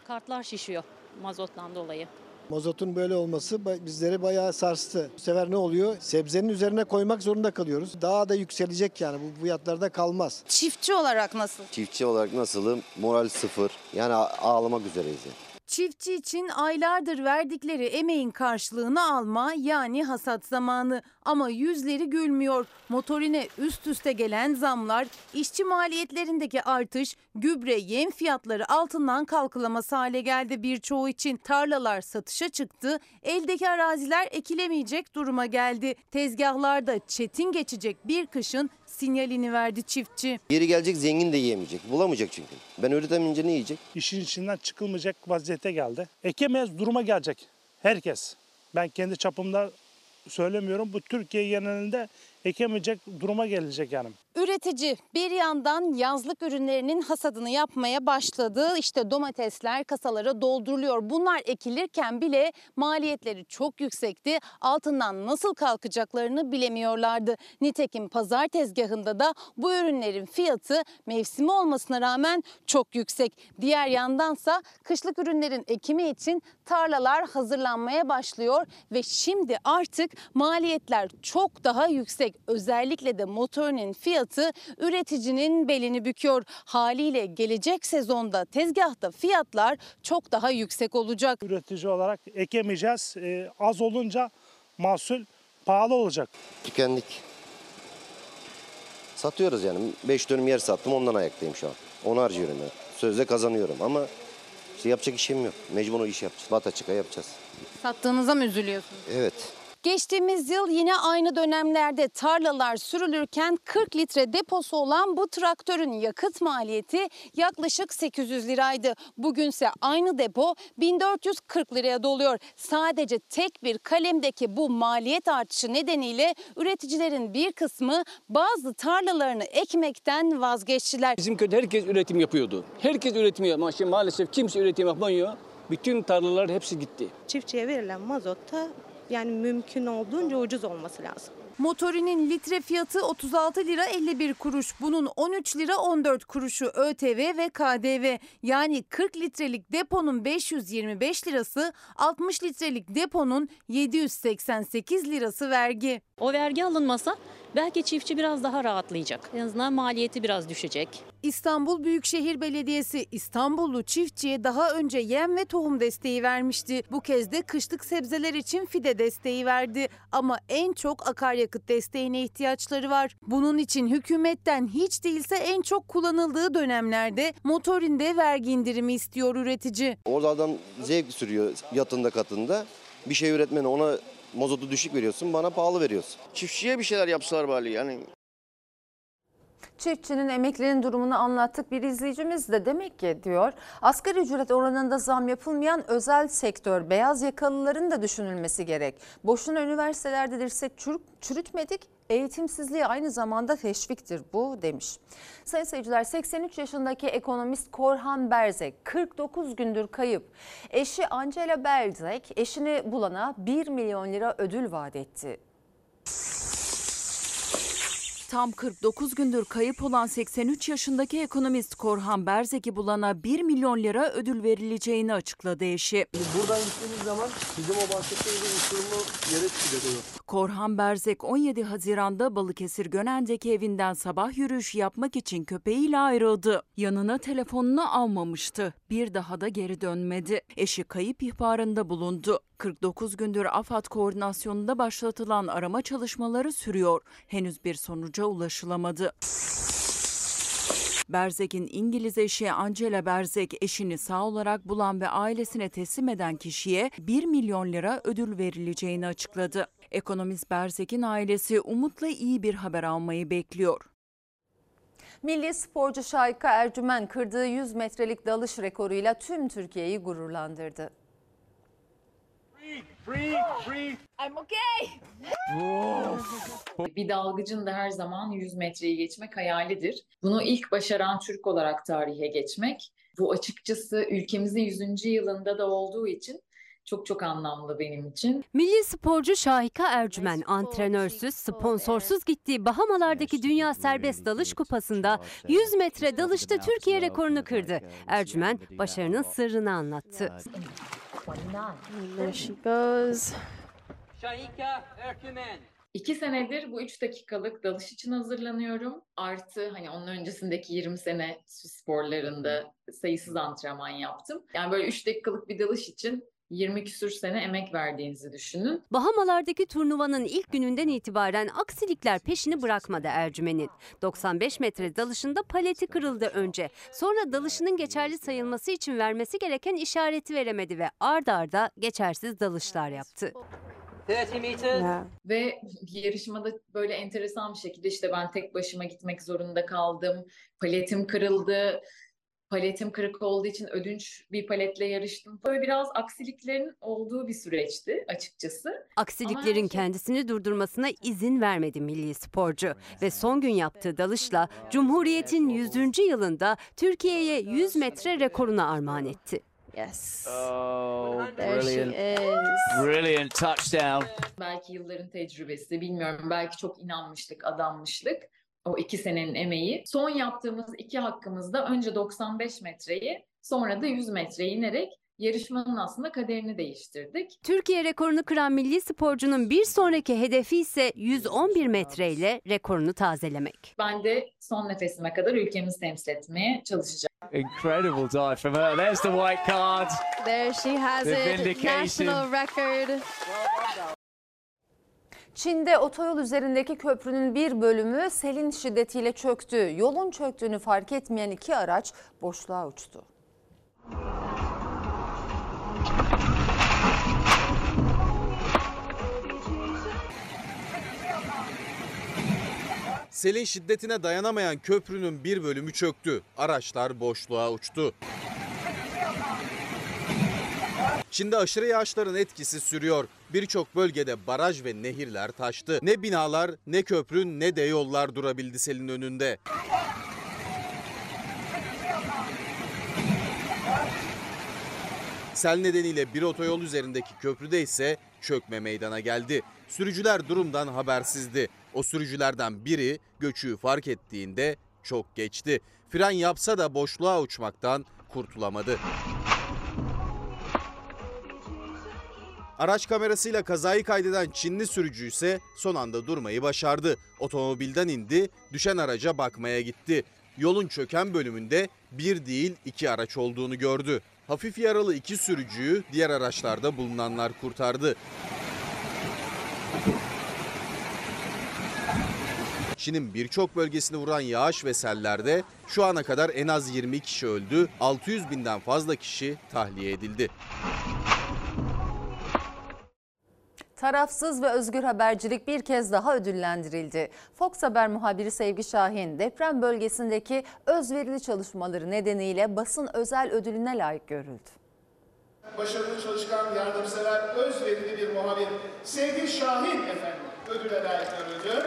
Kartlar şişiyor mazottan dolayı. Mazotun böyle olması bizleri bayağı sarstı. Bu sefer ne oluyor? Sebzenin üzerine koymak zorunda kalıyoruz. Daha da yükselecek yani bu fiyatlarda kalmaz. Çiftçi olarak nasıl? Çiftçi olarak nasılım? Moral sıfır. Yani ağlamak üzereyiz. yani. Çiftçi için aylardır verdikleri emeğin karşılığını alma yani hasat zamanı. Ama yüzleri gülmüyor. Motorine üst üste gelen zamlar, işçi maliyetlerindeki artış, gübre, yem fiyatları altından kalkılaması hale geldi birçoğu için. Tarlalar satışa çıktı, eldeki araziler ekilemeyecek duruma geldi. Tezgahlarda çetin geçecek bir kışın sinyalini verdi çiftçi. Yeri gelecek zengin de yiyemeyecek. Bulamayacak çünkü. Ben üretemeyince ne yiyecek? İşin içinden çıkılmayacak vaziyete geldi. Ekemez duruma gelecek herkes. Ben kendi çapımda söylemiyorum. Bu Türkiye genelinde ekemeyecek duruma gelecek yani. Üretici bir yandan yazlık ürünlerinin hasadını yapmaya başladı. İşte domatesler kasalara dolduruluyor. Bunlar ekilirken bile maliyetleri çok yüksekti. Altından nasıl kalkacaklarını bilemiyorlardı. Nitekim pazar tezgahında da bu ürünlerin fiyatı mevsimi olmasına rağmen çok yüksek. Diğer yandansa kışlık ürünlerin ekimi için tarlalar hazırlanmaya başlıyor ve şimdi artık maliyetler çok daha yüksek. Özellikle de motorinin fiyatı üreticinin belini büküyor. Haliyle gelecek sezonda tezgahta fiyatlar çok daha yüksek olacak. Üretici olarak ekemeyeceğiz. Ee, az olunca mahsul pahalı olacak. Tükendik. Satıyoruz yani. 5 dönüm yer sattım ondan ayaktayım şu an. Onu harcıyorum ben. Sözde kazanıyorum ama işte yapacak işim yok. Mecbur o iş yapacağız. Bata çıka yapacağız. Sattığınıza mı üzülüyorsunuz? Evet. Geçtiğimiz yıl yine aynı dönemlerde tarlalar sürülürken 40 litre deposu olan bu traktörün yakıt maliyeti yaklaşık 800 liraydı. Bugünse aynı depo 1440 liraya doluyor. Sadece tek bir kalemdeki bu maliyet artışı nedeniyle üreticilerin bir kısmı bazı tarlalarını ekmekten vazgeçtiler. Bizim köyde herkes üretim yapıyordu. Herkes üretim yapıyor. Ama şimdi maalesef kimse üretim yapmıyor. Bütün tarlalar hepsi gitti. Çiftçiye verilen mazotta yani mümkün olduğunca ucuz olması lazım. Motorinin litre fiyatı 36 lira 51 kuruş. Bunun 13 lira 14 kuruşu ÖTV ve KDV. Yani 40 litrelik deponun 525 lirası, 60 litrelik deponun 788 lirası vergi. O vergi alınmasa belki çiftçi biraz daha rahatlayacak. En azından maliyeti biraz düşecek. İstanbul Büyükşehir Belediyesi İstanbullu çiftçiye daha önce yem ve tohum desteği vermişti. Bu kez de kışlık sebzeler için fide desteği verdi. Ama en çok akaryakıt desteğine ihtiyaçları var. Bunun için hükümetten hiç değilse en çok kullanıldığı dönemlerde motorinde vergi indirimi istiyor üretici. Orada adam zevk sürüyor yatında katında. Bir şey üretmene ona mazotu düşük veriyorsun bana pahalı veriyorsun. Çiftçiye bir şeyler yapsalar bari yani. Çiftçinin emeklinin durumunu anlattık bir izleyicimiz de demek ki diyor asgari ücret oranında zam yapılmayan özel sektör beyaz yakalıların da düşünülmesi gerek. Boşuna üniversitelerde dirsek çürütmedik eğitimsizliği aynı zamanda teşviktir bu demiş. Sayın seyirciler 83 yaşındaki ekonomist Korhan Berzek 49 gündür kayıp. Eşi Angela Berzek eşini bulana 1 milyon lira ödül vaat etti. Tam 49 gündür kayıp olan 83 yaşındaki ekonomist Korhan Berzek'i bulana 1 milyon lira ödül verileceğini açıkladı eşi. Buradan gittiğimiz zaman bizim o bahsettiğimiz uçurumu yere çıkacak o. Korhan Berzek 17 Haziran'da Balıkesir Gönen'deki evinden sabah yürüyüşü yapmak için köpeğiyle ayrıldı. Yanına telefonunu almamıştı. Bir daha da geri dönmedi. Eşi kayıp ihbarında bulundu. 49 gündür AFAD koordinasyonunda başlatılan arama çalışmaları sürüyor. Henüz bir sonuca ulaşılamadı. Berzek'in İngiliz eşi Angela Berzek eşini sağ olarak bulan ve ailesine teslim eden kişiye 1 milyon lira ödül verileceğini açıkladı. Ekonomist Berzek'in ailesi umutla iyi bir haber almayı bekliyor. Milli sporcu Şahika Ercümen kırdığı 100 metrelik dalış rekoruyla tüm Türkiye'yi gururlandırdı. I'm okay. Bir dalgıcın da her zaman 100 metreyi geçmek hayalidir. Bunu ilk başaran Türk olarak tarihe geçmek. Bu açıkçası ülkemizin 100. yılında da olduğu için çok çok anlamlı benim için. Milli sporcu Şahika Ercümen antrenörsüz, sponsorsuz gittiği Bahamalardaki Dünya Serbest Dalış Kupası'nda 100 metre dalışta Türkiye rekorunu kırdı. Ercümen başarının sırrını anlattı. There she goes. İki senedir bu üç dakikalık dalış için hazırlanıyorum. Artı hani onun öncesindeki 20 sene su sporlarında sayısız antrenman yaptım. Yani böyle üç dakikalık bir dalış için 20 küsür sene emek verdiğinizi düşünün. Bahamalardaki turnuvanın ilk gününden itibaren aksilikler peşini bırakmadı Ercümen'in. 95 metre dalışında paleti kırıldı önce. Sonra dalışının geçerli sayılması için vermesi gereken işareti veremedi ve ard arda geçersiz dalışlar yaptı. 30 meters. Ve yarışmada böyle enteresan bir şekilde işte ben tek başıma gitmek zorunda kaldım. Paletim kırıldı. Paletim kırık olduğu için ödünç bir paletle yarıştım. Böyle biraz aksiliklerin olduğu bir süreçti açıkçası. Aksiliklerin kendisini durdurmasına izin vermedi milli sporcu ve son gün yaptığı dalışla Cumhuriyet'in 100. yılında Türkiye'ye 100 metre rekorunu armağan etti. Yes. Oh, There she is. Brilliant touchdown. Belki yılların tecrübesi, bilmiyorum. Belki çok inanmışlık, adanmışlık. O iki senenin emeği. Son yaptığımız iki hakkımızda önce 95 metreyi, sonra da 100 metreye inerek yarışmanın aslında kaderini değiştirdik. Türkiye rekorunu kıran milli sporcunun bir sonraki hedefi ise 111 metreyle rekorunu tazelemek. Ben de son nefesime kadar ülkemizi temsil etmeye çalışacağım. Incredible dive from her. There's the white card. There she has The vindication. record. Çin'de otoyol üzerindeki köprünün bir bölümü selin şiddetiyle çöktü. Yolun çöktüğünü fark etmeyen iki araç boşluğa uçtu. Selin şiddetine dayanamayan köprünün bir bölümü çöktü. Araçlar boşluğa uçtu. Çin'de aşırı yağışların etkisi sürüyor. Birçok bölgede baraj ve nehirler taştı. Ne binalar, ne köprü, ne de yollar durabildi selin önünde. Sel nedeniyle bir otoyol üzerindeki köprüde ise çökme meydana geldi. Sürücüler durumdan habersizdi. O sürücülerden biri göçüğü fark ettiğinde çok geçti. Fren yapsa da boşluğa uçmaktan kurtulamadı. Araç kamerasıyla kazayı kaydeden Çinli sürücü ise son anda durmayı başardı. Otomobilden indi, düşen araca bakmaya gitti. Yolun çöken bölümünde bir değil iki araç olduğunu gördü. Hafif yaralı iki sürücüyü diğer araçlarda bulunanlar kurtardı. Çin'in birçok bölgesini vuran yağış ve sellerde şu ana kadar en az 20 kişi öldü, 600 binden fazla kişi tahliye edildi. Tarafsız ve özgür habercilik bir kez daha ödüllendirildi. Fox Haber muhabiri Sevgi Şahin deprem bölgesindeki özverili çalışmaları nedeniyle basın özel ödülüne layık görüldü. Başarılı çalışkan, yardımsever, özverili bir muhabir Sevgi Şahin efendim ödüle layık görüldü.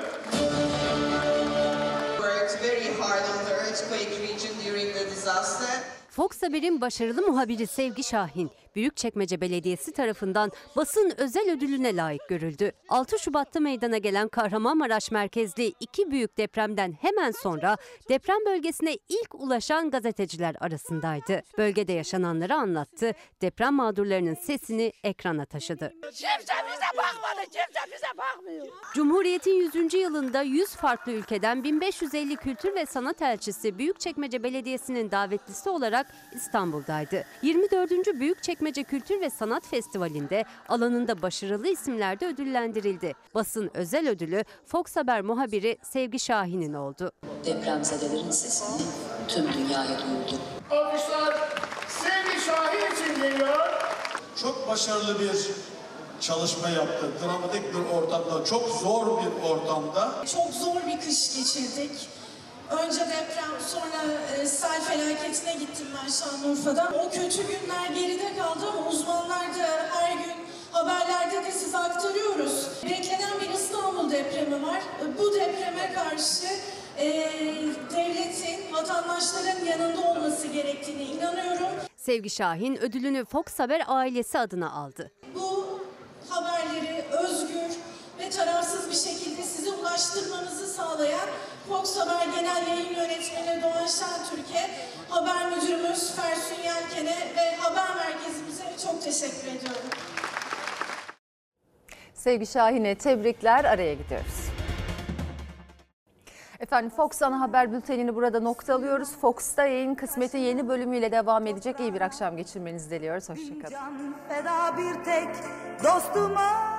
worked very hard on the earthquake region during the disaster. Fox Haber'in başarılı muhabiri Sevgi Şahin, Büyükçekmece Belediyesi tarafından basın özel ödülüne layık görüldü. 6 Şubat'ta meydana gelen Kahramanmaraş merkezli iki büyük depremden hemen sonra deprem bölgesine ilk ulaşan gazeteciler arasındaydı. Bölgede yaşananları anlattı, deprem mağdurlarının sesini ekrana taşıdı. Kimse bize bakmadı, kimse bize bakmıyor. Cumhuriyet'in 100. yılında 100 farklı ülkeden 1550 kültür ve sanat elçisi Büyükçekmece Belediyesi'nin davetlisi olarak İstanbul'daydı. 24. Büyükçekmece Kültür ve Sanat Festivali'nde alanında başarılı isimler de ödüllendirildi. Basın özel ödülü Fox Haber muhabiri Sevgi Şahin'in oldu. Depremzedelerin sesini tüm dünyaya duyurdu. Alkışlar Sevgi Şahin için geliyor. Çok başarılı bir çalışma yaptı. Dramatik bir ortamda, çok zor bir ortamda. Çok zor bir kış geçirdik. Önce deprem, sonra e, sel felaketine gittim ben Şanlıurfa'da. O kötü günler geride kaldı ama uzmanlar da her gün haberlerde de size aktarıyoruz. Beklenen bir İstanbul depremi var. Bu depreme karşı e, devletin, vatandaşların yanında olması gerektiğine inanıyorum. Sevgi Şahin ödülünü Fox Haber ailesi adına aldı. Bu haberleri özgür ve tarafsız bir şekilde ulaştırmamızı sağlayan Fox Haber Genel Yayın Yönetmeni Doğan Şentürk'e, haber müdürümüz Fersun Yelken'e ve haber merkezimize çok teşekkür ediyorum. Sevgi Şahin'e tebrikler araya gidiyoruz. Efendim Fox Ana Haber Bülteni'ni burada noktalıyoruz. Fox'ta yayın kısmeti yeni bölümüyle devam edecek. İyi bir akşam geçirmenizi diliyoruz. Hoşçakalın. Feda bir tek dostuma